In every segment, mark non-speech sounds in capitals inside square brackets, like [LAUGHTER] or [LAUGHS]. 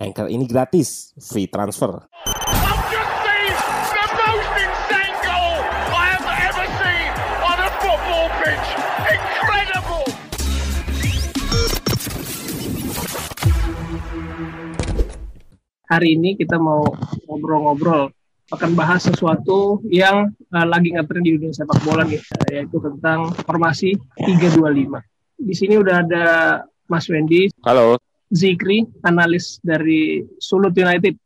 Anchor ini gratis, free transfer. Hari ini kita mau ngobrol-ngobrol akan bahas sesuatu yang uh, lagi ngetren di dunia sepak bola nih, yaitu tentang formasi 325. Di sini udah ada Mas Wendy, Halo. Zikri, analis dari Sulut United.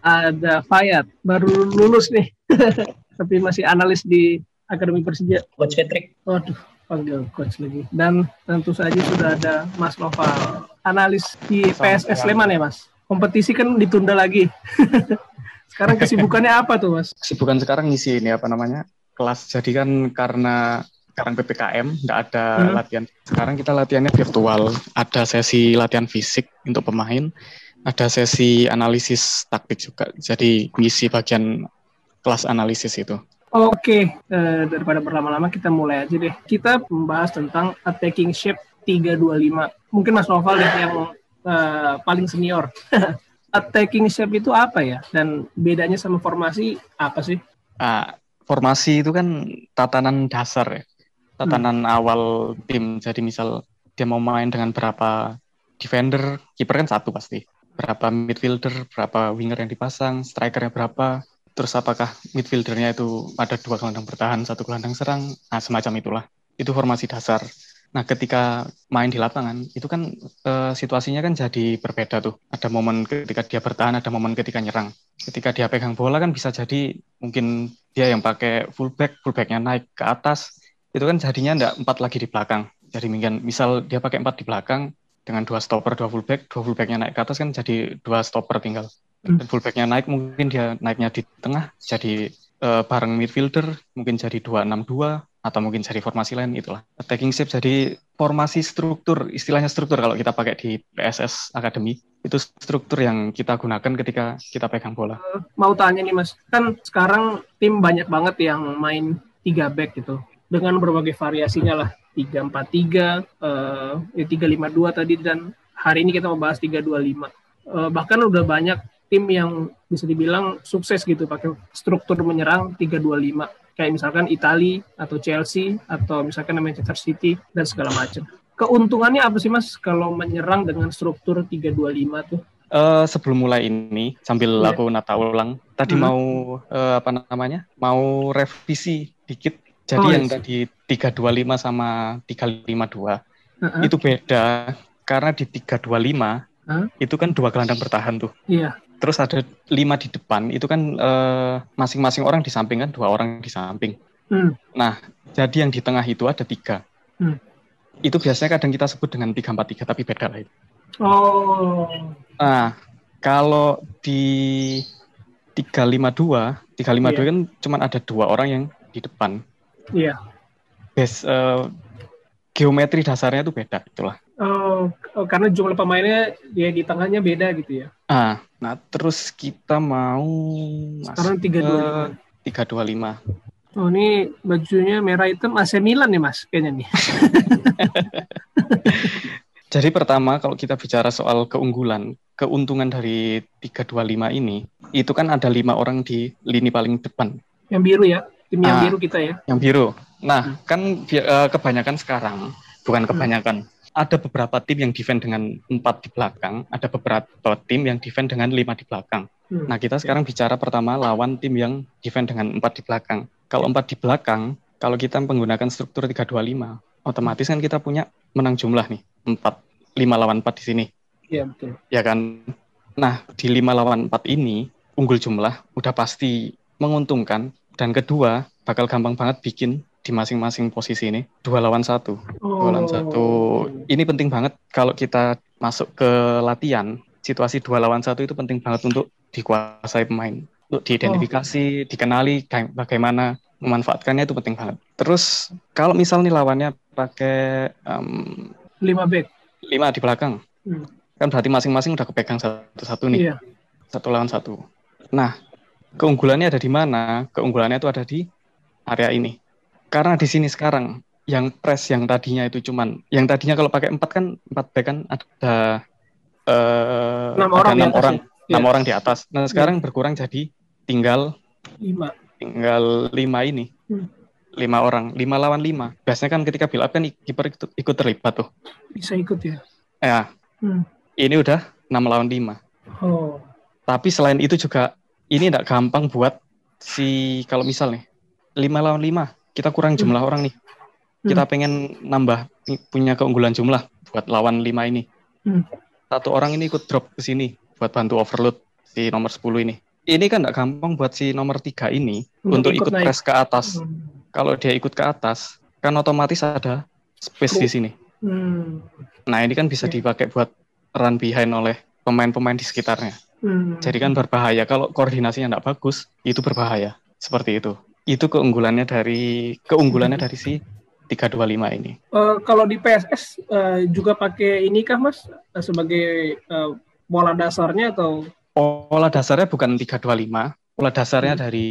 Ada Fayat, baru lulus nih, [LAUGHS] tapi masih analis di Akademi Persija. Coach Patrick. Waduh, panggil coach lagi. Dan tentu saja sudah ada Mas Noval, analis di PSS Sleman ya Mas. Kompetisi kan ditunda lagi. [LAUGHS] Sekarang kesibukannya apa tuh Mas? Kesibukan sekarang ngisi ini apa namanya? Kelas. Jadi kan karena sekarang PPKM nggak ada Hmm. latihan. Sekarang kita latihannya virtual. Ada sesi latihan fisik untuk pemain, ada sesi analisis taktik juga. Jadi ngisi bagian kelas analisis itu. Oke, eh, daripada berlama-lama kita mulai aja deh. Kita membahas tentang attacking shape 325. Mungkin Mas Noval deh yang eh, paling senior. [LAUGHS] attacking shape itu apa ya? Dan bedanya sama formasi apa sih? Ah, formasi itu kan tatanan dasar ya. Tatanan awal tim. Jadi misal dia mau main dengan berapa defender, kiper kan satu pasti. Berapa midfielder, berapa winger yang dipasang, strikernya berapa. Terus apakah midfieldernya itu ada dua gelandang bertahan, satu gelandang serang, nah semacam itulah. Itu formasi dasar. Nah, ketika main di lapangan, itu kan eh, situasinya kan jadi berbeda tuh. Ada momen ketika dia bertahan, ada momen ketika nyerang. Ketika dia pegang bola kan bisa jadi mungkin dia yang pakai fullback, fullbacknya naik ke atas, itu kan jadinya enggak empat lagi di belakang. Jadi misal dia pakai empat di belakang dengan dua stopper, dua fullback, dua fullbacknya naik ke atas kan jadi dua stopper tinggal. Hmm. Dan fullbacknya naik mungkin dia naiknya di tengah jadi eh, bareng midfielder mungkin jadi 262 atau mungkin jadi formasi lain itulah. Attacking shape jadi formasi struktur, istilahnya struktur kalau kita pakai di PSS Academy itu struktur yang kita gunakan ketika kita pegang bola. Mau tanya nih Mas, kan sekarang tim banyak banget yang main 3 back gitu. Dengan berbagai variasinya lah. 3-4-3, eh, ya 3-5-2 tadi, dan hari ini kita membahas 3-2-5. Eh, bahkan udah banyak tim yang bisa dibilang sukses gitu pakai struktur menyerang 3-2-5 kayak misalkan Italia atau Chelsea atau misalkan Manchester City dan segala macam. Keuntungannya apa sih Mas kalau menyerang dengan struktur 3-2-5 tuh? Eh, sebelum mulai ini sambil Iya. aku nata ulang, tadi Hmm. mau eh, apa namanya? Mau revisi dikit. Jadi Oh, yang iya. tadi 325 sama 352 Heeh, itu beda karena di 325 Hah? itu kan dua gelandang bertahan tuh. Iya. Terus ada lima di depan, itu kan eh, masing-masing orang di samping kan dua orang di samping. Hmm. Nah, jadi yang di tengah itu ada tiga. Hmm. Itu biasanya kadang kita sebut dengan 343 tapi beda lah itu. Oh, Nah, kalau di 352, 352 Iya. kan cuma ada dua orang yang di depan. Iya. Base eh, geometri dasarnya itu beda itulah. Oh, oh, karena jumlah pemainnya ya di tengahnya beda gitu ya. Ah, nah terus kita mau Sekarang masuk 325. ke 325. Oh, ini bajunya merah hitam AC Milan nih, Mas, kayaknya nih. [LAUGHS] Jadi pertama kalau kita bicara soal keunggulan, keuntungan dari 325 ini, itu kan ada lima orang di lini paling depan, Yang biru ya, tim yang Ah. biru kita ya. yang biru. Nah, kan bi- eh, kebanyakan sekarang, bukan kebanyakan, ada beberapa tim yang defend dengan empat di belakang, ada beberapa tim yang defend dengan lima di belakang. Hmm. Nah, kita sekarang bicara pertama lawan tim yang defend dengan empat di belakang. Kalau empat di belakang, kalau kita menggunakan struktur 325, otomatis kan kita punya menang jumlah nih, empat, lima lawan empat di sini. Iya, betul. ya kan. Nah, di 5 lawan 4 ini, unggul jumlah udah pasti menguntungkan. Dan kedua, bakal gampang banget bikin di masing-masing posisi ini. Dua lawan satu. Dua lawan satu. Ini penting banget kalau kita masuk ke latihan. Situasi dua lawan satu itu penting banget untuk dikuasai pemain. Untuk diidentifikasi, dikenali kayak bagaimana memanfaatkannya itu penting banget. Terus kalau misal nih lawannya pakai em, 5 back. lima di belakang, Hmm. kan berarti masing-masing udah kepegang satu-satu nih, Iya. satu lawan satu. Nah, keunggulannya ada di mana? Keunggulannya itu ada di area ini. Karena di sini sekarang yang press yang tadinya itu cuman, yang tadinya kalau pakai empat kan empat back kan ada eh, Enam orang enam orang, ya? enam Iya. orang di atas. Nah sekarang berkurang jadi tinggal 5. tinggal lima ini, Hmm. lima orang, lima lawan lima. Biasanya kan ketika build up kan kiper ikut, ikut terlibat tuh. Bisa ikut ya. Ya, Hmm. ini udah enam lawan lima. Oh. Tapi selain itu juga ini tidak gampang buat si kalau misal nih lima lawan lima kita kurang jumlah orang nih. Kita pengen nambah punya keunggulan jumlah buat lawan lima ini. Hmm. Satu orang ini ikut drop ke sini buat bantu overload si nomor 10 ini. Ini kan tidak gampang buat si nomor tiga ini Untuk untuk, ikut ikut naik. press ke atas. Hmm. Kalau dia ikut ke atas, kan otomatis ada space di sini. Hmm. Nah ini kan bisa Oke. dipakai buat run behind oleh pemain-pemain di sekitarnya. Hmm. Jadi kan berbahaya. Kalau koordinasinya tidak bagus, itu berbahaya. Seperti itu. Itu keunggulannya dari keunggulannya dari si 325 ini. Eh, kalau di PSS eh, juga pakai ini kah Mas Eh, sebagai eh, bola dasarnya atau Pola dasarnya bukan 325, pola dasarnya Hmm. dari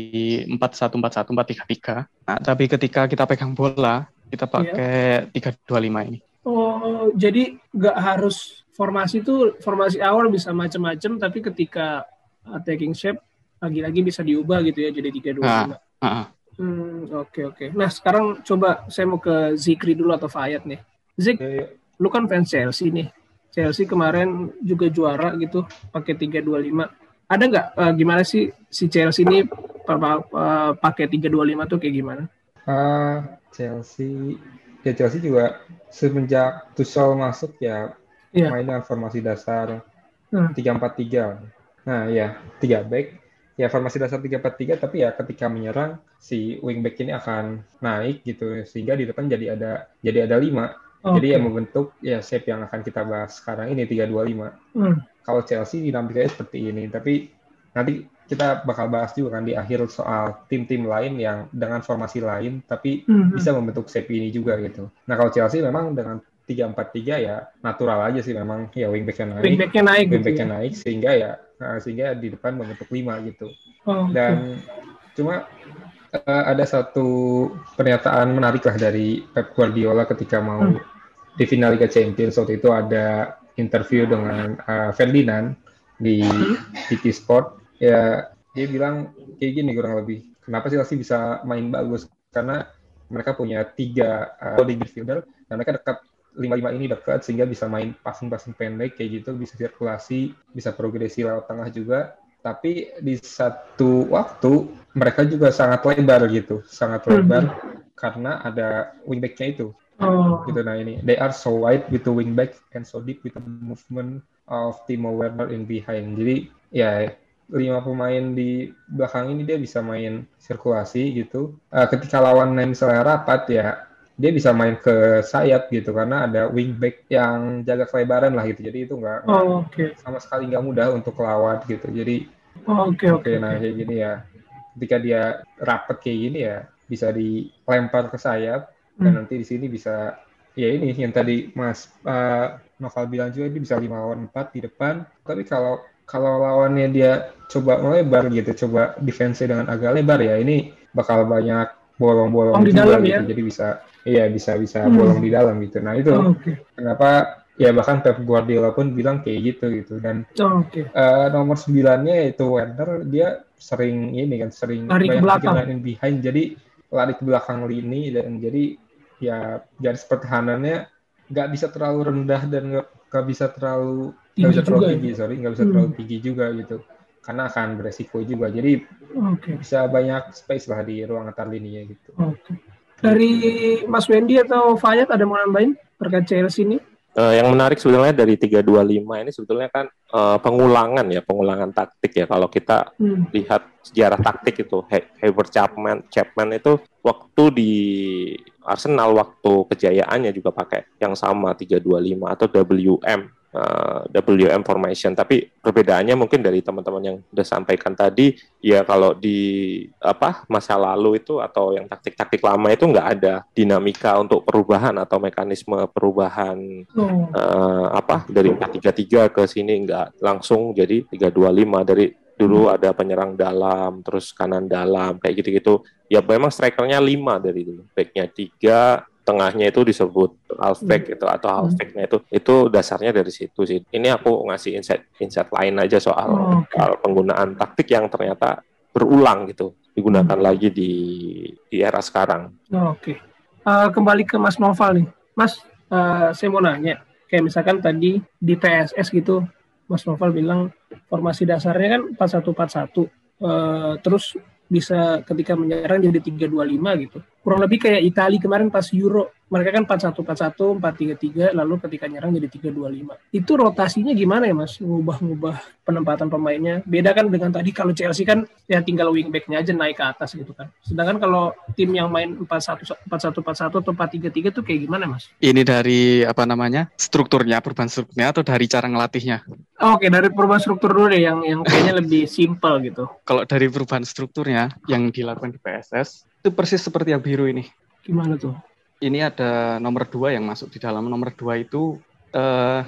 4141 433. Nah, tapi ketika kita pegang bola, kita Iya. pakai 325 ini. Oh, jadi nggak harus formasi itu formasi awal bisa macam-macam, tapi ketika attacking shape lagi-lagi bisa diubah gitu ya jadi 325. Ah, Hmm, oke oke. Nah, sekarang coba saya mau ke Zikri dulu atau Fayat nih. Zik, lu kan fans Chelsea nih. Chelsea kemarin juga juara gitu pakai 325. Ada nggak eh, gimana sih si Chelsea ini pa- pa- eh, pakai 325 tuh kayak gimana? Ah, Chelsea ya Chelsea juga semenjak Tuchel masuk ya Iya. main dengan formasi dasar Hmm. 3-4-3. Nah, ya, 3 back. Ya formasi dasar 3-4-3 tapi ya ketika menyerang si wingback ini akan naik gitu sehingga di depan jadi ada jadi ada 5. Jadi Oke. yang membentuk ya shape yang akan kita bahas sekarang ini 3-2-5. Hmm. Kalau Chelsea dinamikanya seperti ini, tapi nanti kita bakal bahas juga kan di akhir soal tim-tim lain yang dengan formasi lain tapi Hmm. bisa membentuk shape ini juga gitu. Nah kalau Chelsea memang dengan 3-4-3 ya natural aja sih memang ya wingbacknya naik, Wingbacknya naik gitu wingbacknya ya. naik sehingga ya nah, sehingga di depan membentuk 5 gitu. Oh. Dan cuma eh, ada satu pernyataan menarik lah dari Pep Guardiola ketika mau Hmm. di final Liga Champions waktu itu ada interview dengan eh, Ferdinand di Hmm. TT Sport ya dia bilang kayak gini kurang lebih kenapa sih Chelsea bisa main bagus karena mereka punya tiga uh, midfielder dan mereka dekat lima lima ini dekat sehingga bisa main passing-passing pendek kayak gitu bisa sirkulasi bisa progresi lewat tengah juga. Tapi di satu waktu mereka juga sangat lebar gitu sangat Hmm. lebar karena ada wingbacknya itu. Oh, gitu nah ini they are so wide with the wingback and so deep with the movement of Timo Werner in behind. Jadi ya lima pemain di belakang ini dia bisa main sirkulasi gitu. Eh, ketika lawan misalnya rapat ya dia bisa main ke sayap gitu karena ada wingback yang jaga kelebaran lah gitu jadi itu nggak oh, oke. sama sekali nggak mudah untuk lawan gitu jadi Oh, Oke, oke. Oke, nah kayak gini ya. Ketika dia rapet kayak gini ya, bisa dilempar ke sayap dan Hmm. nanti di sini bisa ya ini yang tadi Mas eh, Noval bilang juga dia bisa 5 lawan 4 di depan. Tapi kalau kalau lawannya dia coba melebar gitu, coba defense dengan agak lebar ya, ini bakal banyak bolong-bolong Oh, di dalam gitu. ya? Jadi bisa iya bisa bisa Hmm. bolong di dalam gitu. Nah, itu Oh, Oke. kenapa ya bahkan Pep Guardiola pun bilang kayak gitu gitu dan Oh, Oke. Eh, nomor sembilannya itu Werner dia sering ini kan sering Lari banyak belakang. behind jadi lari ke belakang lini dan jadi ya garis pertahanannya nggak bisa terlalu rendah dan nggak bisa terlalu nggak Tinggi bisa terlalu juga ya? tinggi sorry nggak bisa Hmm. terlalu tinggi juga gitu karena akan beresiko juga jadi Oke. bisa banyak space lah di ruang antar lininya gitu Oke. Dari Mas Wendy atau Fayat ada mau nambahin terkait Chelsea ini? Eh, yang menarik sebetulnya dari 325 ini sebetulnya kan eh, pengulangan ya, pengulangan taktik ya. Kalau kita Hmm. lihat sejarah taktik itu, He- Haver Chapman, Chapman itu waktu di Arsenal waktu kejayaannya juga pakai yang sama 325 atau WM uh, WM formation. Tapi perbedaannya mungkin dari teman-teman yang udah sampaikan tadi, ya kalau di apa masa lalu itu atau yang taktik-taktik lama itu nggak ada dinamika untuk perubahan atau mekanisme perubahan Oh. uh, apa dari 433 ke sini nggak langsung jadi 325 dari dulu ada penyerang dalam terus kanan dalam kayak gitu-gitu ya memang strikernya lima dari dulu backnya tiga tengahnya itu disebut halfback gitu atau halfbacknya itu itu dasarnya dari situ sih ini aku ngasih insight insight lain aja soal, Oh, oke. soal penggunaan taktik yang ternyata berulang gitu digunakan lagi di di era sekarang Oh, Oke. Eh, kembali ke Mas Noval nih. Mas, eh, saya mau nanya. Kayak misalkan tadi di PSS gitu, Mas Noval bilang formasi dasarnya kan 4141. Eh, terus bisa ketika menyerang jadi 325 gitu. Kurang lebih kayak Italia kemarin pas Euro. Mereka kan 4141, 433, lalu ketika nyerang jadi 325. Itu rotasinya gimana ya Mas? Ngubah-ngubah penempatan pemainnya. Beda kan dengan tadi kalau Chelsea kan ya tinggal wingback-nya aja naik ke atas gitu kan. Sedangkan kalau tim yang main 41 4141 atau 433 tuh kayak gimana Mas? Ini dari apa namanya strukturnya, perubahan strukturnya atau dari cara ngelatihnya? Oke, dari perubahan struktur dulu deh yang yang kayaknya lebih simple gitu. Kalau dari perubahan strukturnya yang dilakukan di PSS itu persis seperti yang biru ini. Gimana tuh? Ini ada nomor dua yang masuk di dalam nomor dua itu eh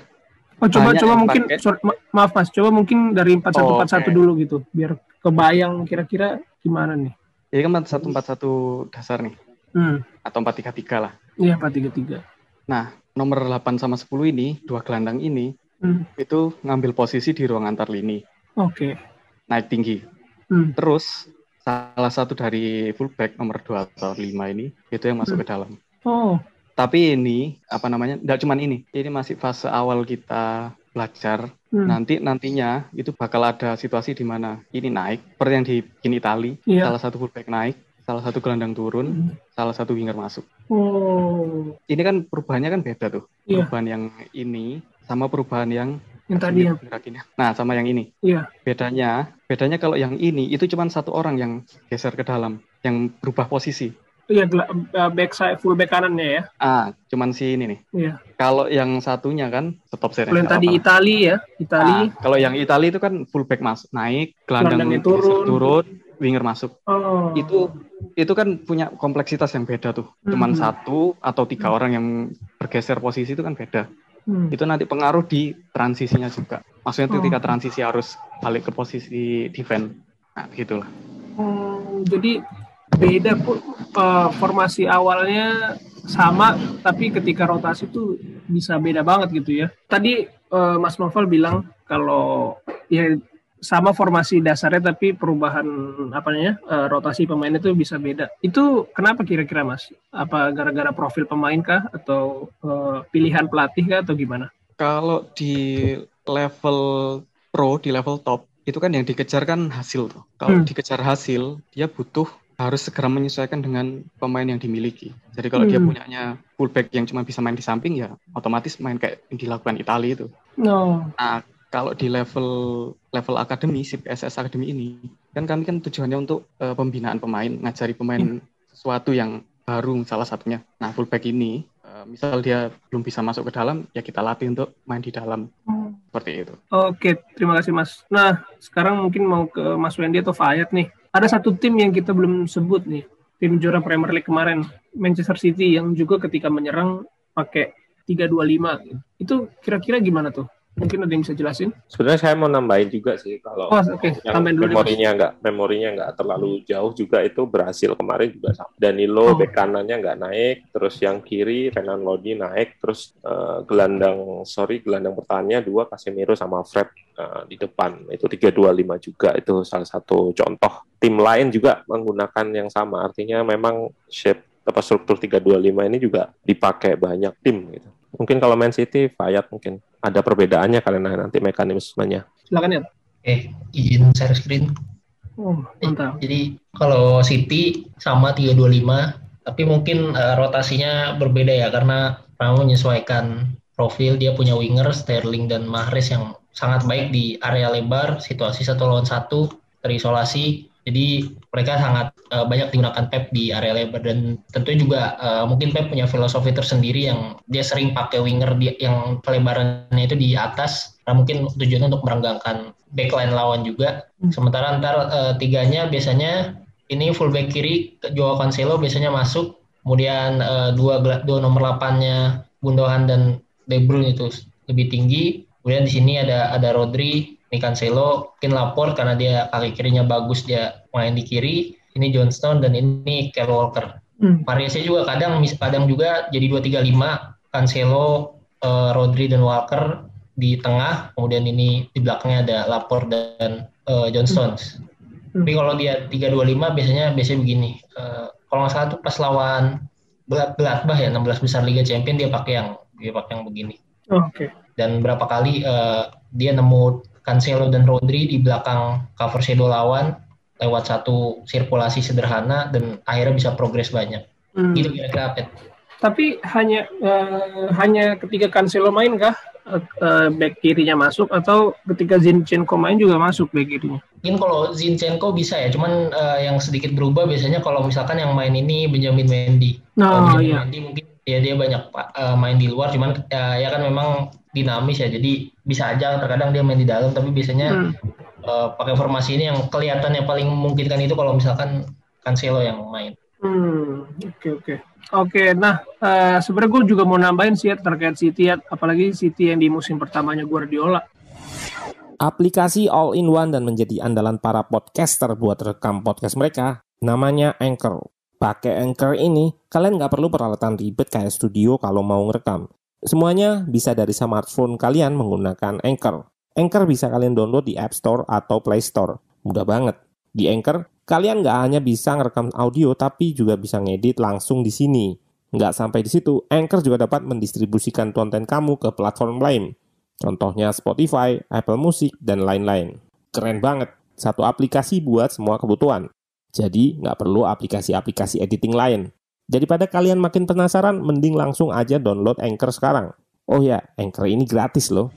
Oh, coba coba mungkin pakai. sorry, ma- maaf Mas, coba mungkin dari 4141 Oh, oke. dulu gitu biar kebayang kira-kira gimana nih. ini kan 141 dasar nih Hmm, atau 433 lah. iya 433. Nah, nomor 8 sama 10 ini, dua gelandang ini Hmm, itu ngambil posisi di ruang antar lini, oke. naik tinggi. Hmm, Terus salah satu dari fullback nomor 2 atau 5 ini itu yang masuk ke dalam. oh, Tapi ini apa namanya? Tidak cuman ini. Ini masih fase awal kita belajar. hmm, Nanti nantinya itu bakal ada situasi di mana ini naik, seperti yang di in Itali, Iya. salah satu fullback naik, salah satu gelandang turun, Hmm. salah satu winger masuk. oh, Ini kan perubahannya kan beda tuh. Iya. Perubahan yang ini sama perubahan yang yang tadi yang Gerakinnya. Nah, sama yang ini. Iya. Bedanya, bedanya kalau yang ini itu cuma satu orang yang geser ke dalam, yang berubah posisi. iya eh, back side full back kanannya ya. Ah, cuman si ini nih. Iya. Kalau yang satunya kan stop. Kalau yang tadi Itali ya, Itali. kalau yang Italia itu kan fullback masuk naik, gelandang turun. turun, winger masuk. Oh. Itu itu kan punya kompleksitas yang beda tuh. Cuman Mhm. satu atau tiga orang yang bergeser posisi itu kan beda. Hmm. Itu nanti pengaruh di transisinya juga. Maksudnya Oh. ketika transisi harus balik ke posisi defense. Nah, gitulah. Hmm, jadi beda pun eh, formasi awalnya sama tapi ketika rotasi tuh bisa beda banget gitu ya. Tadi eh, Mas Novel bilang kalau ya sama formasi dasarnya tapi perubahan apa namanya eh, rotasi pemain itu bisa beda. Itu kenapa kira-kira Mas? Apa gara-gara profil pemain kah atau eh, pilihan pelatih kah atau gimana? Kalau di level pro, di level top, itu kan yang dikejar kan hasil tuh. Kalau Hmm. dikejar hasil, dia butuh harus segera menyesuaikan dengan pemain yang dimiliki. Jadi kalau dia Hmm. punyanya fullback yang cuma bisa main di samping ya otomatis main kayak yang dilakukan Italia itu. No. Nah, kalau di level level akademi, si PSS Akademi ini, kan kami kan tujuannya untuk eh, pembinaan pemain, ngajari pemain sesuatu yang baru salah satunya. Nah, fullback ini, eh, misal dia belum bisa masuk ke dalam, ya kita latih untuk main di dalam. Seperti itu. Oke, terima kasih Mas. Nah, sekarang mungkin mau ke Mas Wendy atau Fayat nih. Ada satu tim yang kita belum sebut nih, tim juara Premier League kemarin, Manchester City yang juga ketika menyerang pakai 3-2-5. Itu kira-kira gimana tuh? Mungkin ada yang bisa jelasin? Sebenarnya saya mau nambahin juga sih kalau Oh, oke. yang Tambahin dulu memorinya nggak memorinya nggak terlalu jauh juga itu berhasil kemarin juga sama. Danilo Oh. bek kanannya nggak naik, terus yang kiri Renan Lodi naik, terus eh, gelandang sorry gelandang pertahannya dua Casemiro sama Fred eh, di depan itu 3-2-5 juga itu salah satu contoh. Tim lain juga menggunakan yang sama, artinya memang shape apa struktur 3-2-5 ini juga dipakai banyak tim gitu. Mungkin kalau Man City, Fayat mungkin ada perbedaannya karena nanti mekanismenya. Silakan ya. Eh, izin share screen. Oh, mantap. Jadi kalau City sama 325, tapi mungkin eh, rotasinya berbeda ya karena Ramo menyesuaikan profil dia punya winger Sterling dan Mahrez yang sangat baik di area lebar, situasi satu lawan satu terisolasi Jadi mereka sangat uh, banyak digunakan Pep di area lebar dan tentunya juga uh, mungkin Pep punya filosofi tersendiri yang dia sering pakai winger di, yang pelebarannya itu di atas karena mungkin tujuannya untuk merenggangkan backline lawan juga. Sementara ntar uh, tiganya biasanya ini full back kiri Joao Cancelo biasanya masuk, kemudian uh, dua dua nomor 8-nya Gundogan dan De Bruyne itu lebih tinggi. Kemudian di sini ada ada Rodri, ini Cancelo, mungkin lapor karena dia kaki kirinya bagus dia main di kiri. Ini Johnstone dan ini Kyle Walker. Hmm. Variasinya juga kadang kadang juga jadi 2-3-5 Cancelo, uh, Rodri dan Walker di tengah, kemudian ini di belakangnya ada Lapor dan uh, Johnstone. Hmm. Tapi kalau dia 3-2-5 biasanya biasanya begini. Uh, kalau nggak salah tuh pas lawan Gladbach ya 16 besar Liga Champion dia pakai yang dia pakai yang begini. Oh, Oke. Okay. Dan berapa kali uh, dia nemu Cancelo dan Rodri di belakang cover shadow lawan lewat satu sirkulasi sederhana dan akhirnya bisa progres banyak. Hmm. Gitu kira-kira Pet. Tapi hanya uh, hanya ketika Cancelo main kah uh, back kirinya masuk atau ketika Zinchenko main juga masuk back kirinya? Mungkin kalau Zinchenko bisa ya, cuman uh, yang sedikit berubah biasanya kalau misalkan yang main ini Benjamin Mendy. Oh Benjamin iya. Mendy mungkin ya dia banyak uh, main di luar, cuman uh, ya kan memang dinamis ya jadi bisa aja terkadang dia main di dalam tapi biasanya hmm. uh, pakai formasi ini yang kelihatannya paling memungkinkan itu kalau misalkan Cancelo yang main. Hmm, oke okay, oke. Okay. Oke, nah uh, sebenarnya gue juga mau nambahin sih ya terkait City ya, apalagi City yang di musim pertamanya Guardiola. Aplikasi all-in-one dan menjadi andalan para podcaster buat rekam podcast mereka, namanya Anchor. Pakai Anchor ini, kalian nggak perlu peralatan ribet kayak studio kalau mau ngerekam. Semuanya bisa dari smartphone kalian menggunakan Anchor. Anchor bisa kalian download di App Store atau Play Store. Mudah banget. Di Anchor, kalian nggak hanya bisa ngerekam audio, tapi juga bisa ngedit langsung di sini. Nggak sampai di situ, Anchor juga dapat mendistribusikan konten kamu ke platform lain. Contohnya Spotify, Apple Music, dan lain-lain. Keren banget. Satu aplikasi buat semua kebutuhan. Jadi, nggak perlu aplikasi-aplikasi editing lain. Daripada kalian makin penasaran, mending langsung aja download Anchor sekarang. Oh ya, Anchor ini gratis loh.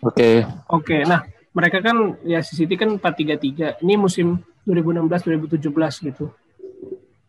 Oke. Okay. Oke, okay, nah mereka kan ya City kan 433. Ini musim 2016-2017 gitu.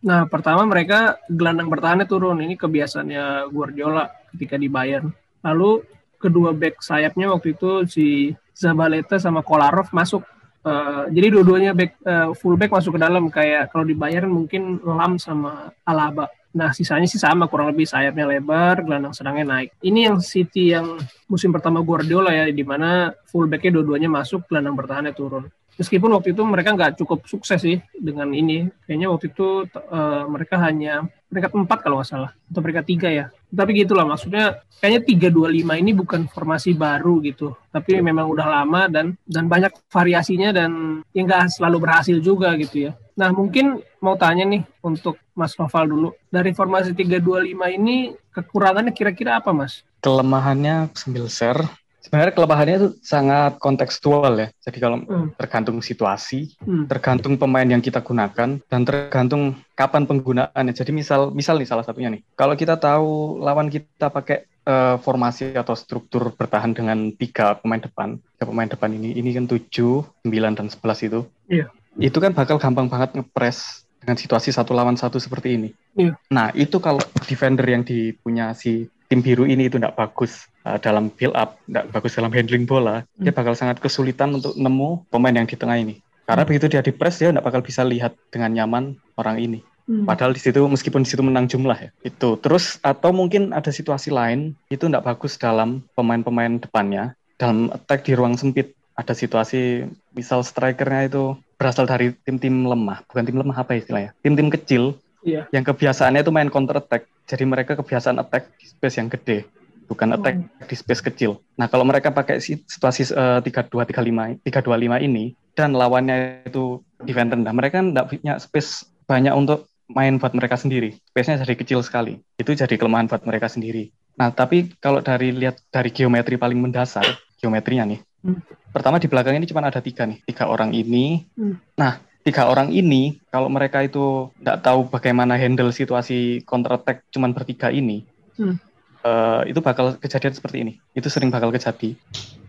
Nah, pertama mereka gelandang bertahannya turun. Ini kebiasaannya Guardiola ketika di Bayern. Lalu kedua back sayapnya waktu itu si Zabaleta sama Kolarov masuk Uh, jadi dua-duanya back uh, full back masuk ke dalam kayak kalau dibayar mungkin Lam sama Alaba. Nah sisanya sih sama kurang lebih sayapnya lebar, gelandang serangnya naik. Ini yang City yang musim pertama Guardiola ya di mana full backnya dua-duanya masuk, gelandang bertahannya turun meskipun waktu itu mereka nggak cukup sukses sih dengan ini. Kayaknya waktu itu uh, mereka hanya peringkat empat kalau nggak salah atau peringkat tiga ya. Tapi gitulah maksudnya kayaknya tiga dua lima ini bukan formasi baru gitu. Tapi memang udah lama dan dan banyak variasinya dan yang nggak selalu berhasil juga gitu ya. Nah mungkin mau tanya nih untuk Mas Noval dulu. Dari formasi tiga dua lima ini kekurangannya kira-kira apa Mas? Kelemahannya sambil share Sebenarnya kelemahannya itu sangat kontekstual ya. Jadi kalau hmm. tergantung situasi, hmm. tergantung pemain yang kita gunakan, dan tergantung kapan penggunaannya. Jadi misal, misal nih salah satunya nih, kalau kita tahu lawan kita pakai uh, formasi atau struktur bertahan dengan tiga pemain depan, tiga pemain depan ini, ini kan tujuh, sembilan dan sebelas itu, yeah. itu kan bakal gampang banget ngepres dengan situasi satu lawan satu seperti ini. Yeah. Nah itu kalau defender yang dipunya si tim biru ini itu tidak bagus uh, dalam build up, tidak bagus dalam handling bola, hmm. dia bakal sangat kesulitan untuk nemu pemain yang di tengah ini. Karena hmm. begitu dia di press dia tidak bakal bisa lihat dengan nyaman orang ini. Hmm. Padahal di situ meskipun di situ menang jumlah ya. Itu. Terus atau mungkin ada situasi lain itu tidak bagus dalam pemain-pemain depannya dalam attack di ruang sempit. Ada situasi misal strikernya itu berasal dari tim-tim lemah, bukan tim lemah apa istilahnya? Tim-tim kecil Iya. Yang kebiasaannya itu main counter attack. Jadi mereka kebiasaan attack di space yang gede, bukan attack oh. di space kecil. Nah, kalau mereka pakai situasi uh, 3-2 3-5 3-2-5 ini dan lawannya itu defender rendah, mereka tidak punya space banyak untuk main buat mereka sendiri. Space-nya jadi kecil sekali. Itu jadi kelemahan buat mereka sendiri. Nah, tapi kalau dari lihat dari geometri paling mendasar, geometrinya nih. Hmm. Pertama di belakang ini cuma ada tiga nih, tiga orang ini. Hmm. Nah, tiga orang ini kalau mereka itu tidak tahu bagaimana handle situasi counter attack cuman bertiga ini hmm. uh, itu bakal kejadian seperti ini itu sering bakal kejadi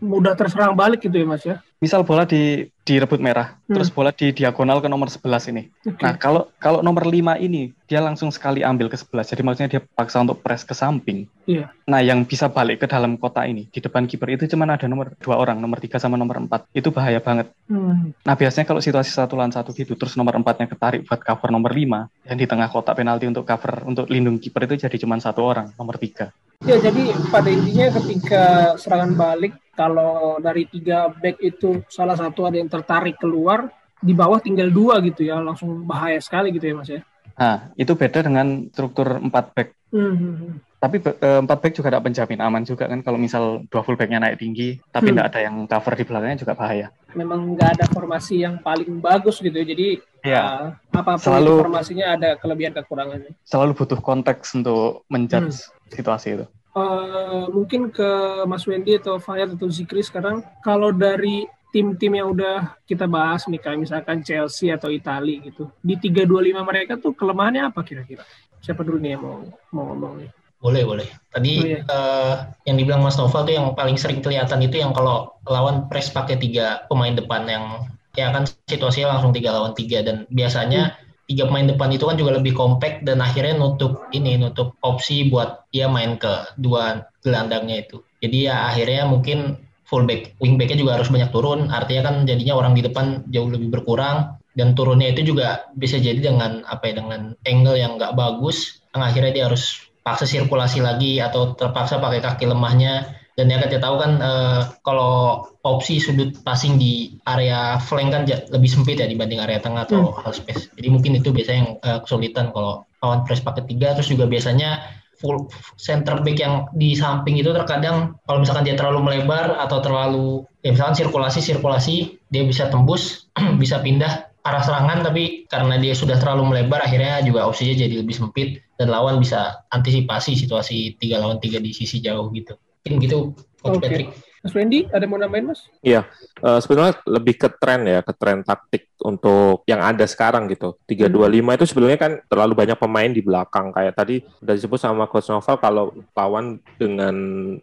mudah terserang balik gitu ya Mas ya. Misal bola di direbut merah, Hmm. terus bola di diagonal ke nomor 11 ini. Oke. Nah, kalau kalau nomor 5 ini dia langsung sekali ambil ke 11. Jadi maksudnya dia paksa untuk press ke samping. Iya. Nah, yang bisa balik ke dalam kota ini di depan kiper itu cuma ada nomor dua orang, nomor 3 sama nomor 4. Itu bahaya banget. Hmm. Nah, biasanya kalau situasi satu lawan satu gitu, terus nomor 4-nya ketarik buat cover nomor 5, yang di tengah kotak penalti untuk cover untuk lindung kiper itu jadi cuma satu orang, nomor 3. Ya jadi pada intinya ketika serangan balik kalau dari tiga back itu salah satu ada yang tertarik keluar di bawah tinggal dua gitu ya langsung bahaya sekali gitu ya Mas ya. Nah, itu beda dengan struktur 4 back. Hmm, hmm, hmm. Tapi eh, empat back juga tidak penjamin aman juga kan kalau misal dua full backnya naik tinggi, tapi Hmm. tidak ada yang cover di belakangnya juga bahaya. Memang nggak ada formasi yang paling bagus gitu ya. Jadi Iya. uh, apa pun Selalu- itu formasinya ada kelebihan kekurangannya. Selalu butuh konteks untuk menjudge Hmm. situasi itu. Eh, mungkin ke Mas Wendy atau Fayat atau Zikri sekarang. Kalau dari tim-tim yang udah kita bahas nih kayak misalkan Chelsea atau Italia gitu. Di 325 mereka tuh kelemahannya apa kira-kira? Siapa dulu nih yang mau mau ngomong nih? Boleh, boleh. Tadi Oh, iya. eh, yang dibilang Mas Noval tuh yang paling sering kelihatan itu yang kalau lawan press pakai tiga pemain depan yang ya kan situasinya langsung tiga lawan tiga dan biasanya tiga pemain depan itu kan juga lebih compact dan akhirnya nutup ini nutup opsi buat dia main ke dua gelandangnya itu. Jadi ya akhirnya mungkin fullback, wingbacknya juga harus banyak turun. Artinya kan jadinya orang di depan jauh lebih berkurang dan turunnya itu juga bisa jadi dengan apa ya dengan angle yang nggak bagus. Yang akhirnya dia harus paksa sirkulasi lagi atau terpaksa pakai kaki lemahnya dan ya kita tahu kan eh, kalau opsi sudut passing di area flank kan lebih sempit ya dibanding area tengah atau half space. Jadi mungkin itu biasanya yang eh, kesulitan kalau lawan press pakai tiga. Terus juga biasanya full center back yang di samping itu terkadang kalau misalkan dia terlalu melebar atau terlalu ya misalkan sirkulasi sirkulasi dia bisa tembus [CLEARS THROAT] bisa pindah arah serangan. Tapi karena dia sudah terlalu melebar akhirnya juga opsinya jadi lebih sempit. Dan lawan bisa antisipasi situasi tiga lawan tiga di sisi jauh gitu mungkin gitu Coach Oke. Patrick Mas Wendy ada mau nambahin Mas Eh, sebenarnya lebih ke tren ya, ke tren taktik untuk yang ada sekarang gitu. 325 itu sebenarnya kan terlalu banyak pemain di belakang. Kayak tadi udah disebut sama Coach Noval kalau lawan dengan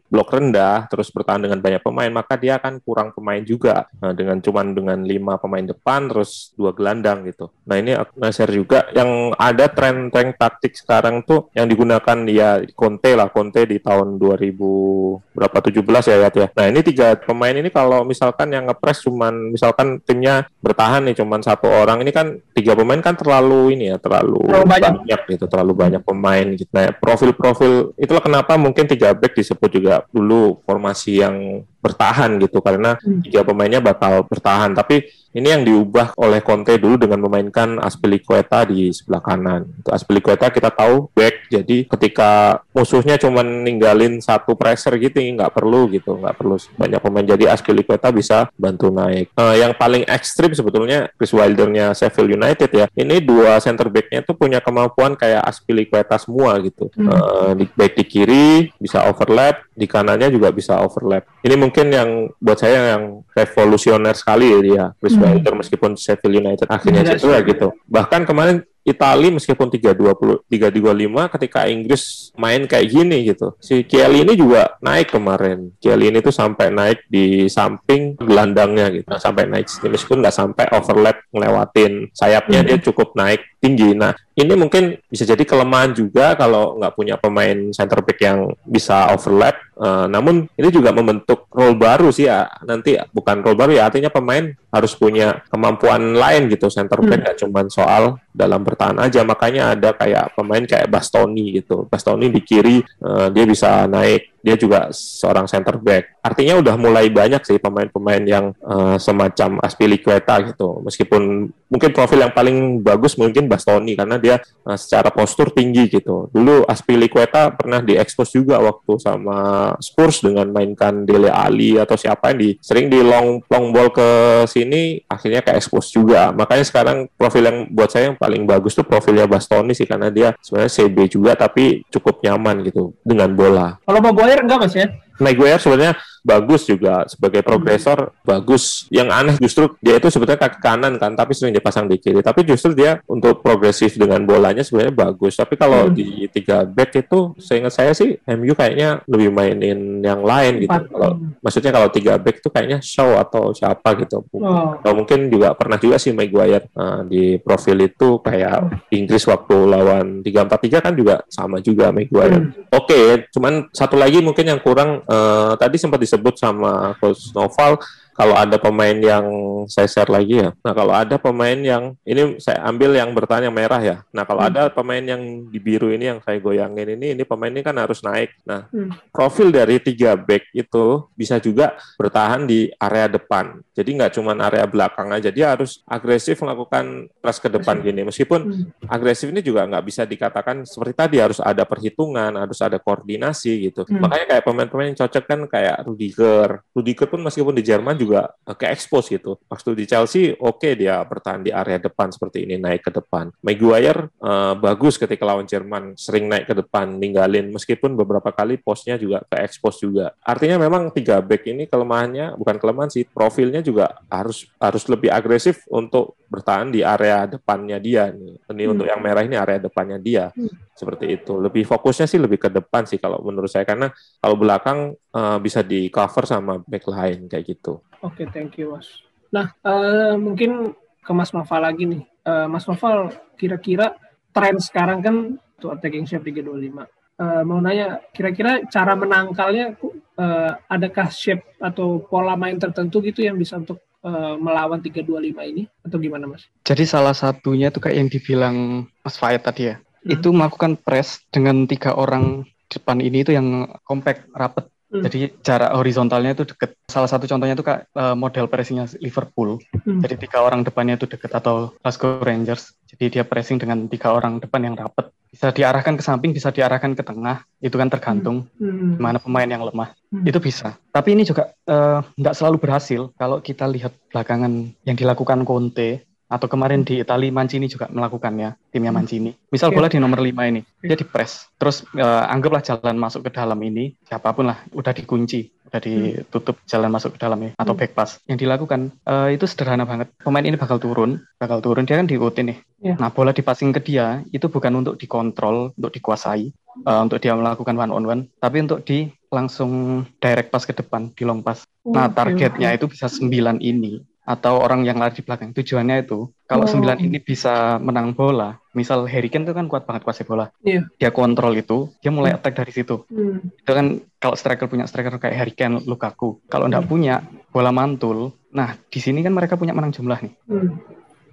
blok rendah terus bertahan dengan banyak pemain, maka dia akan kurang pemain juga. Nah, dengan cuman dengan lima pemain depan terus dua gelandang gitu. Nah, ini aku share juga yang ada tren-tren taktik sekarang tuh yang digunakan ya Conte lah, Conte di tahun 2000 berapa 17 ya ya. Nah, ini tiga pemain ini kalau misalkan yang ngepres cuman misalkan timnya bertahan nih cuman satu orang ini kan tiga pemain kan terlalu ini ya terlalu, Terlalu banyak. gitu terlalu banyak pemain gitu. Nah profil-profil itulah kenapa mungkin tiga back disebut juga dulu formasi yang bertahan gitu karena Hmm. tiga pemainnya bakal bertahan tapi ini yang diubah oleh Conte dulu dengan memainkan Aspilicueta di sebelah kanan. Aspilicueta kita tahu back, jadi ketika musuhnya cuma ninggalin satu pressure gitu, nggak perlu gitu, nggak perlu banyak pemain. Jadi Aspilicueta bisa bantu naik. Eh, yang paling ekstrim sebetulnya Chris Wildernya Sheffield United ya. Ini dua center backnya tuh punya kemampuan kayak Aspilicueta semua gitu. Hmm. Eh, di, baik di kiri bisa overlap, di kanannya juga bisa overlap. Ini mungkin yang buat saya yang revolusioner sekali ya dia, Chris Hmm. Meskipun Sheffield United akhirnya Iya, cedera gitu. Bahkan kemarin Itali meskipun 320 325 ketika Inggris main kayak gini gitu. Si Kieli ini juga naik kemarin. Kieli ini tuh sampai naik di samping gelandangnya gitu. Nah, sampai naik meskipun nggak sampai overlap ngelewatin sayapnya dia cukup naik tinggi. Nah, ini mungkin bisa jadi kelemahan juga kalau nggak punya pemain center back yang bisa overlap. Eh, namun ini juga membentuk role baru sih ya. Nanti bukan role baru ya, artinya pemain harus punya kemampuan lain gitu center back nggak cuman soal dalam bertahan aja. Makanya ada kayak pemain kayak Bastoni gitu. Bastoni di kiri eh, dia bisa naik. Dia juga seorang center back. Artinya udah mulai banyak sih pemain-pemain yang eh, semacam Aspilicueta gitu. Meskipun mungkin profil yang paling bagus mungkin Bastoni karena dia eh, secara postur tinggi gitu. Dulu Aspilicueta pernah diekspos juga waktu sama Spurs dengan mainkan Dele Ali atau siapa yang di sering di long long ball ke sini akhirnya ke expose juga. Makanya sekarang profil yang buat saya yang paling bagus tuh profilnya Bastoni sih karena dia sebenarnya CB juga tapi cukup nyaman gitu dengan bola. kalau Maguire enggak Mas ya? Maguire sebenarnya bagus juga sebagai progresor bagus. Yang aneh justru dia itu sebetulnya kaki kanan kan, tapi sering dipasang di kiri. Tapi justru dia untuk progresif dengan bolanya sebenarnya bagus. Tapi kalau Hmm. di tiga back itu, seingat saya sih MU kayaknya lebih mainin yang lain gitu. Kalau maksudnya kalau tiga back itu kayaknya Shaw atau siapa gitu. Oh, Atau mungkin juga pernah juga sih Maguire nah, di profil itu kayak Inggris waktu lawan 3-4-3 kan juga sama juga Maguire. Hmm. Oke, cuman satu lagi mungkin yang kurang eh, tadi sempat disebut sama Coach Noval kalau ada pemain yang saya share lagi ya. Nah, kalau ada pemain yang ini saya ambil yang bertahan yang merah ya. Nah, kalau Hmm. ada pemain yang di biru ini yang saya goyangin ini, ini pemain ini kan harus naik. Nah, Hmm. profil dari tiga back itu bisa juga bertahan di area depan. Jadi nggak cuma area belakang aja, dia harus agresif melakukan press ke depan gini. Meskipun Hmm. agresif ini juga nggak bisa dikatakan seperti tadi harus ada perhitungan, harus ada koordinasi gitu. Hmm. Makanya kayak pemain-pemain yang cocok kan kayak Rudiger. Rudiger pun meskipun di Jerman juga eh, ke expose gitu. Waktu di Chelsea oke dia bertahan di area depan seperti ini naik ke depan. Maguire eh, bagus ketika lawan Jerman sering naik ke depan ninggalin meskipun beberapa kali posnya juga ke expose juga. Artinya memang tiga back ini kelemahannya bukan kelemahan sih profilnya juga harus harus lebih agresif untuk bertahan di area depannya dia nih. Ini Hmm. untuk yang merah ini area depannya dia. Hmm. Seperti itu. Lebih fokusnya sih lebih ke depan sih kalau menurut saya karena kalau belakang eh, bisa di cover sama back line kayak gitu. Oke, thank you, Mas. Nah, eh, mungkin ke Mas Noval lagi nih. Eh, Mas Noval, kira-kira tren sekarang kan tuh attacking shape 325. Eh, mau nanya, kira-kira cara menangkalnya eh, adakah shape atau pola main tertentu gitu yang bisa untuk eh, melawan 325 ini atau gimana, Mas? Jadi salah satunya itu kayak yang dibilang Mas Fayed tadi ya. Hmm. Itu melakukan press dengan tiga orang depan ini itu yang compact, rapet. Hmm. Jadi jarak horizontalnya itu deket. Salah satu contohnya itu kayak eh, model pressingnya Liverpool. Hmm. Jadi tiga orang depannya itu deket atau Glasgow Rangers. Jadi dia pressing dengan tiga orang depan yang rapet. Bisa diarahkan ke samping, bisa diarahkan ke tengah. Itu kan tergantung Hmm. mana pemain yang lemah. Hmm. Itu bisa. Tapi ini juga eh, nggak selalu berhasil. Kalau kita lihat belakangan yang dilakukan Conte atau kemarin di Italia Mancini juga melakukannya timnya Hmm. Mancini. Misal bola di nomor 5 ini, dia di press. Terus eh, anggaplah jalan masuk ke dalam ini siapa pun lah udah dikunci, udah ditutup jalan masuk ke dalam ya atau Hmm. back pass. Yang dilakukan eh, itu sederhana banget. Pemain ini bakal turun, bakal turun dia kan diikutin nih. Iya. Nah, bola dipassing ke dia itu bukan untuk dikontrol, untuk dikuasai, eh, untuk dia melakukan one on one, tapi untuk di langsung direct pass ke depan, di long pass. Nah, targetnya itu bisa 9 ini atau orang yang lari di belakang. Tujuannya itu kalau Oh. 9 ini bisa menang bola, misal Harry Kane itu kan kuat banget kuasai bola. Iya. Dia kontrol itu, dia mulai attack dari situ. Hmm. Itu kan kalau striker punya striker kayak Harry Kane, Lukaku. Kalau nggak Hmm. punya bola mantul, nah di sini kan mereka punya menang jumlah nih. Hmm.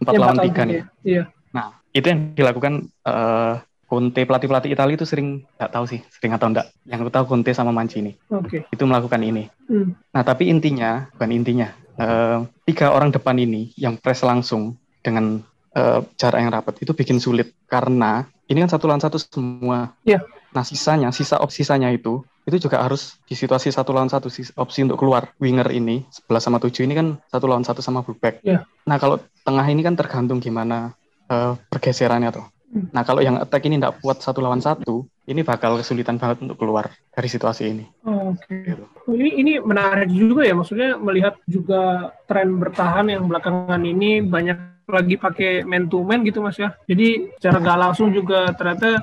4 Ya, lawan bakal 3 nih. ya. Iya. Nah, itu yang dilakukan eh, Conte pelatih-pelatih Italia itu sering nggak tahu sih, sering atau enggak. Yang aku tahu Conte sama Mancini Oke. itu melakukan ini. Hmm. Nah, tapi intinya, bukan intinya, tiga orang depan ini yang press langsung dengan eh, jarak yang rapat itu bikin sulit karena ini kan satu lawan satu semua. Iya. Nah, sisanya, sisa opsi sisanya itu, itu juga harus di situasi satu lawan satu opsi untuk keluar winger ini 11 sama 7 ini kan satu lawan satu sama fullback. Iya. Nah, kalau tengah ini kan tergantung gimana eh, pergeserannya tuh. Hmm. Nah, kalau yang attack ini tidak kuat satu lawan satu, ini bakal kesulitan banget untuk keluar dari situasi ini. Oke. Gitu. Oh, Ini ini menarik juga ya, maksudnya melihat juga tren bertahan yang belakangan ini banyak lagi pakai man to man gitu mas ya. Jadi secara nggak langsung juga ternyata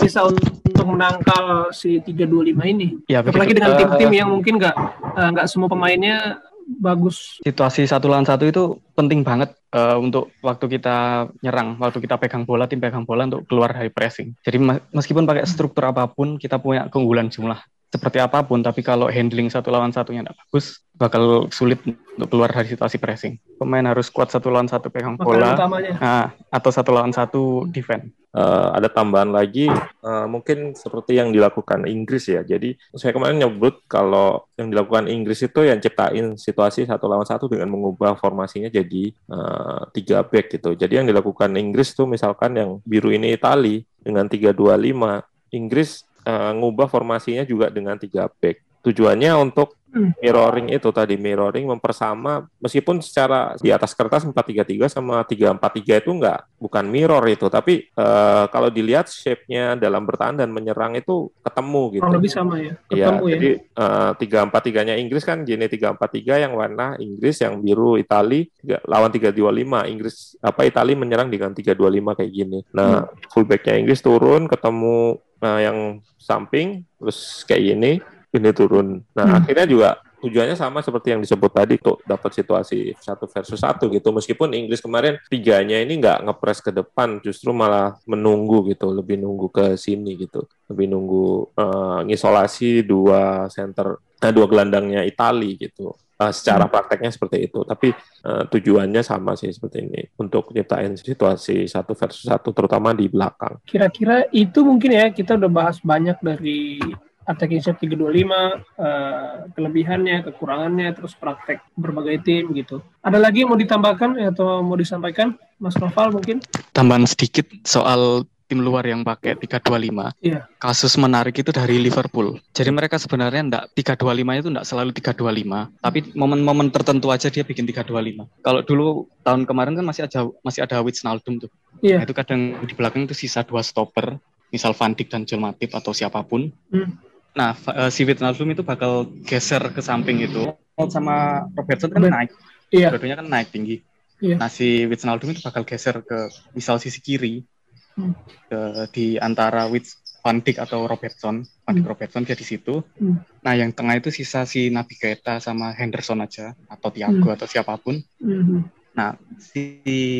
bisa untuk menangkal si 325 ini. Ya, Apalagi dengan Eh, tim-tim yang mungkin nggak eh, nggak semua pemainnya bagus. situasi satu lawan satu itu penting banget eh, untuk waktu kita nyerang, waktu kita pegang bola, tim pegang bola untuk keluar dari pressing. Jadi meskipun pakai struktur apa pun, kita punya keunggulan jumlah seperti apa pun, tapi kalau handling satu lawan satunya tidak bagus, bakal sulit untuk keluar dari situasi pressing. Pemain harus kuat satu lawan satu pegang bola, nah, atau satu lawan satu defend. Eh, ada tambahan lagi eh, mungkin seperti yang dilakukan Inggris ya. Jadi saya kemarin nyebut kalau yang dilakukan Inggris itu yang ciptain situasi satu lawan satu dengan mengubah formasinya jadi eh, tiga back gitu. Jadi yang dilakukan Inggris tuh misalkan yang biru ini Itali dengan 3-2-5, Inggris eh, ngubah formasinya juga dengan tiga back. Tujuannya untuk. Mirroring itu tadi mirroring mempersama meskipun secara di atas kertas 433 sama 343 itu enggak bukan mirror itu tapi eh, kalau dilihat shape-nya dalam bertahan dan menyerang itu ketemu gitu. Kurang lebih sama ya. Iya, Ketemu ya. jadi tiga empat tiganya Inggris kan empat tiga yang warna Inggris, yang biru Itali lawan tiga dua lima Inggris apa Itali menyerang dengan tiga dua lima kayak gini. Nah fullbacknya Inggris turun ketemu eh, yang samping terus kayak gini ini turun. Nah Hmm. akhirnya juga tujuannya sama seperti yang disebut tadi tuh dapat situasi satu versus satu gitu. Meskipun Inggris kemarin tiganya ini nggak ngepres ke depan justru malah menunggu gitu lebih nunggu ke sini gitu. Lebih nunggu eh, ngisolasi dua center eh, dua gelandangnya Itali gitu. Eh, secara prakteknya seperti itu. Tapi eh, tujuannya sama sih seperti ini untuk nyiptain situasi satu versus satu terutama di belakang. Kira-kira itu mungkin ya kita udah bahas banyak dari attacking shape 325, eh, kelebihannya, kekurangannya, terus praktek berbagai tim gitu. Ada lagi yang mau ditambahkan atau mau disampaikan, Mas Noval mungkin? Tambahan sedikit soal tim luar yang pakai 325. Iya. Kasus menarik itu dari Liverpool. Jadi mereka sebenarnya enggak 325 itu enggak selalu 325, tapi momen-momen tertentu aja dia bikin 325. Kalau dulu tahun kemarin kan masih ada masih ada Wijnaldum tuh. Iya. Nah, itu kadang di belakang itu sisa dua stopper, misal Van Dijk dan Joel Matip atau siapa pun. Hmm. Nah, eh, si Wijnaldum itu bakal geser ke samping itu. Sama Robertson kan naik, Iya. dua-duanya kan naik tinggi. Iya. Nah, si Wijnaldum itu bakal geser ke misal sisi kiri, Hmm. ke di antara Wits Van Dijk atau Robertson, Van Dijk Hmm. Robertson dia di situ. Hmm. Nah, yang tengah itu sisa si Nabi Keita sama Henderson aja atau Thiago Hmm. atau siapa pun. Mhm. Nah, si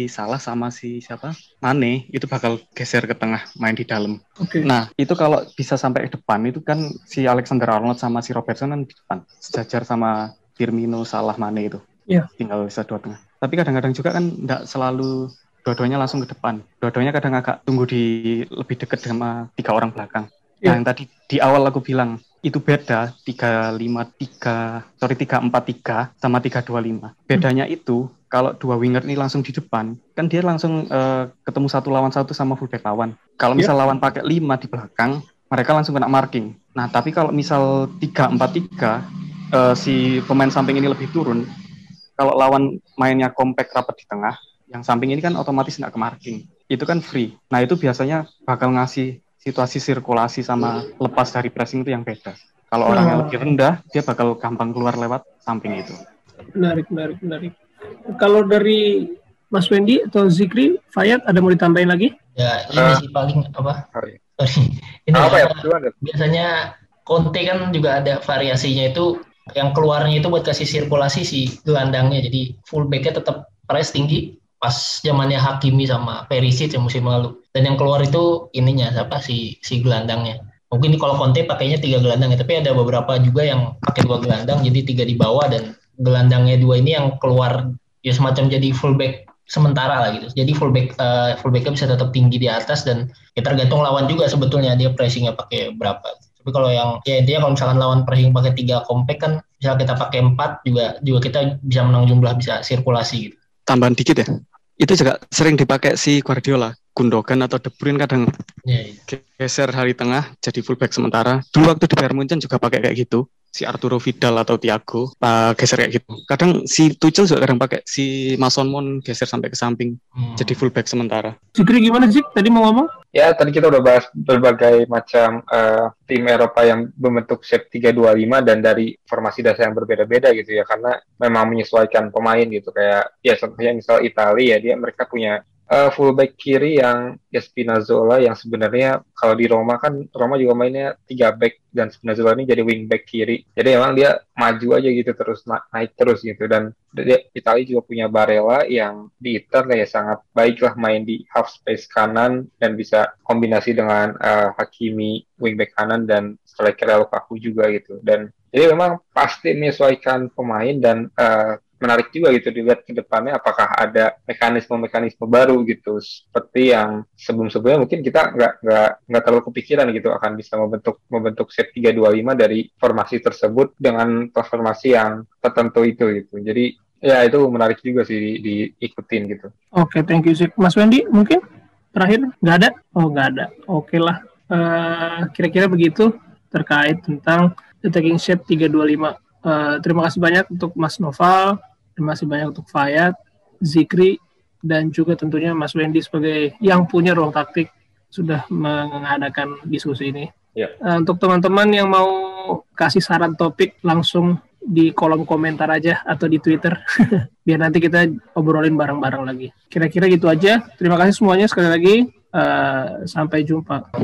Salah sama si siapa? Mane itu bakal geser ke tengah, main di dalam. Oke. Nah, itu kalau bisa sampai ke depan itu kan si Alexander Arnold sama si Robertson kan di depan, sejajar sama Firmino, Salah, Mane itu. Iya. Tinggal bisa dua tengah. Tapi kadang-kadang juga kan nggak selalu dua-duanya langsung ke depan. Dua-duanya kadang agak tunggu di lebih dekat sama tiga orang belakang. Iya. Nah, yang tadi di awal aku bilang itu beda 353 sorry 343 sama 325. Bedanya itu kalau dua winger ini langsung di depan, kan dia langsung eh, ketemu satu lawan satu sama fullback lawan. Kalau misal lawan pakai 5 di belakang, mereka langsung kena marking. Nah, tapi kalau misal 343 eh, si pemain samping ini lebih turun, kalau lawan mainnya compact rapat di tengah, yang samping ini kan otomatis nggak ke marking. Itu kan free. Nah, itu biasanya bakal ngasih situasi sirkulasi sama lepas dari pressing itu yang beda. Kalau orangnya Oh. lebih rendah, dia bakal gampang keluar lewat samping itu. Menarik, menarik, menarik. Kalau dari Mas Wendy atau Zikri, Fayat ada mau ditambahin lagi? Ya ini Ah. sih paling apa? Sorry. Sorry. [LAUGHS] Ini Apa ya? biasanya Conte kan juga ada variasinya itu yang keluarnya itu buat kasih sirkulasi si gelandangnya jadi fullbacknya tetap press tinggi pas zamannya Hakimi sama Perisic yang musim lalu. Dan yang keluar itu ininya siapa? Si si gelandangnya. Mungkin kalau Conte pakainya tiga gelandang ya tapi ada beberapa juga yang pakai dua gelandang jadi tiga di bawah dan gelandangnya dua ini yang keluar ya semacam jadi fullback sementara lah gitu. Jadi fullback eh, fullbacknya bisa tetap tinggi di atas dan ya tergantung lawan juga sebetulnya dia pressingnya pakai berapa. Tapi kalau yang ya intinya kalau misalkan lawan pressing pakai tiga compact kan misal kita pakai empat juga juga kita bisa menang jumlah bisa sirkulasi gitu. Tambahan dikit ya, itu juga sering dipakai si Guardiola. Gundogan atau De Bruyne kadang ya, ya. geser hari tengah jadi fullback sementara. Dulu waktu di Bayern Munchen juga pakai kayak gitu. Si Arturo Vidal atau Thiago uh, geser kayak gitu. Kadang si Tuchel juga kadang pakai si Mason Mount geser sampai ke samping Hmm. jadi fullback sementara. Zikri gimana Zik? Tadi mau ngomong? Ya, tadi kita udah bahas berbagai macam eh, tim Eropa yang berbentuk shape 325 dan dari formasi dasar yang berbeda-beda gitu ya, karena memang menyesuaikan pemain gitu. Kayak, ya contohnya misal Italia ya, dia mereka punya eh, fullback kiri yang ya Spinazzola yang sebenarnya kalau di Roma kan, Roma juga mainnya 3 back dan Spinazzola ini jadi wing back kiri. Jadi emang dia maju aja gitu terus na- naik terus gitu dan dia, Italia juga punya Barella yang di Inter ya sangat baik lah main di half space kanan dan bisa kombinasi dengan eh, Hakimi wingback kanan dan striker Lukaku juga gitu dan jadi memang pasti menyesuaikan pemain dan eh, menarik juga gitu dilihat ke depannya apakah ada mekanisme-mekanisme baru gitu seperti yang sebelum-sebelumnya mungkin kita nggak nggak nggak terlalu kepikiran gitu akan bisa membentuk membentuk set 325 dari formasi tersebut dengan transformasi yang tertentu itu gitu jadi ya itu menarik juga sih di, diikutin gitu Oke, thank you Zik. Mas Wendy mungkin terakhir nggak ada? Oh nggak ada. Oke lah. Eh, Kira-kira begitu terkait tentang attacking shape 325. Eh, terima kasih banyak untuk Mas Noval, terima kasih banyak untuk Fayat, Zikri, dan juga tentunya Mas Wendy sebagai yang punya ruang taktik sudah mengadakan diskusi ini. Ya. Eh, untuk teman-teman yang mau kasih saran topik langsung di kolom komentar aja atau di Twitter [LAUGHS] biar nanti kita obrolin bareng-bareng lagi. Kira-kira gitu aja. Terima kasih semuanya sekali lagi. Eh, sampai jumpa.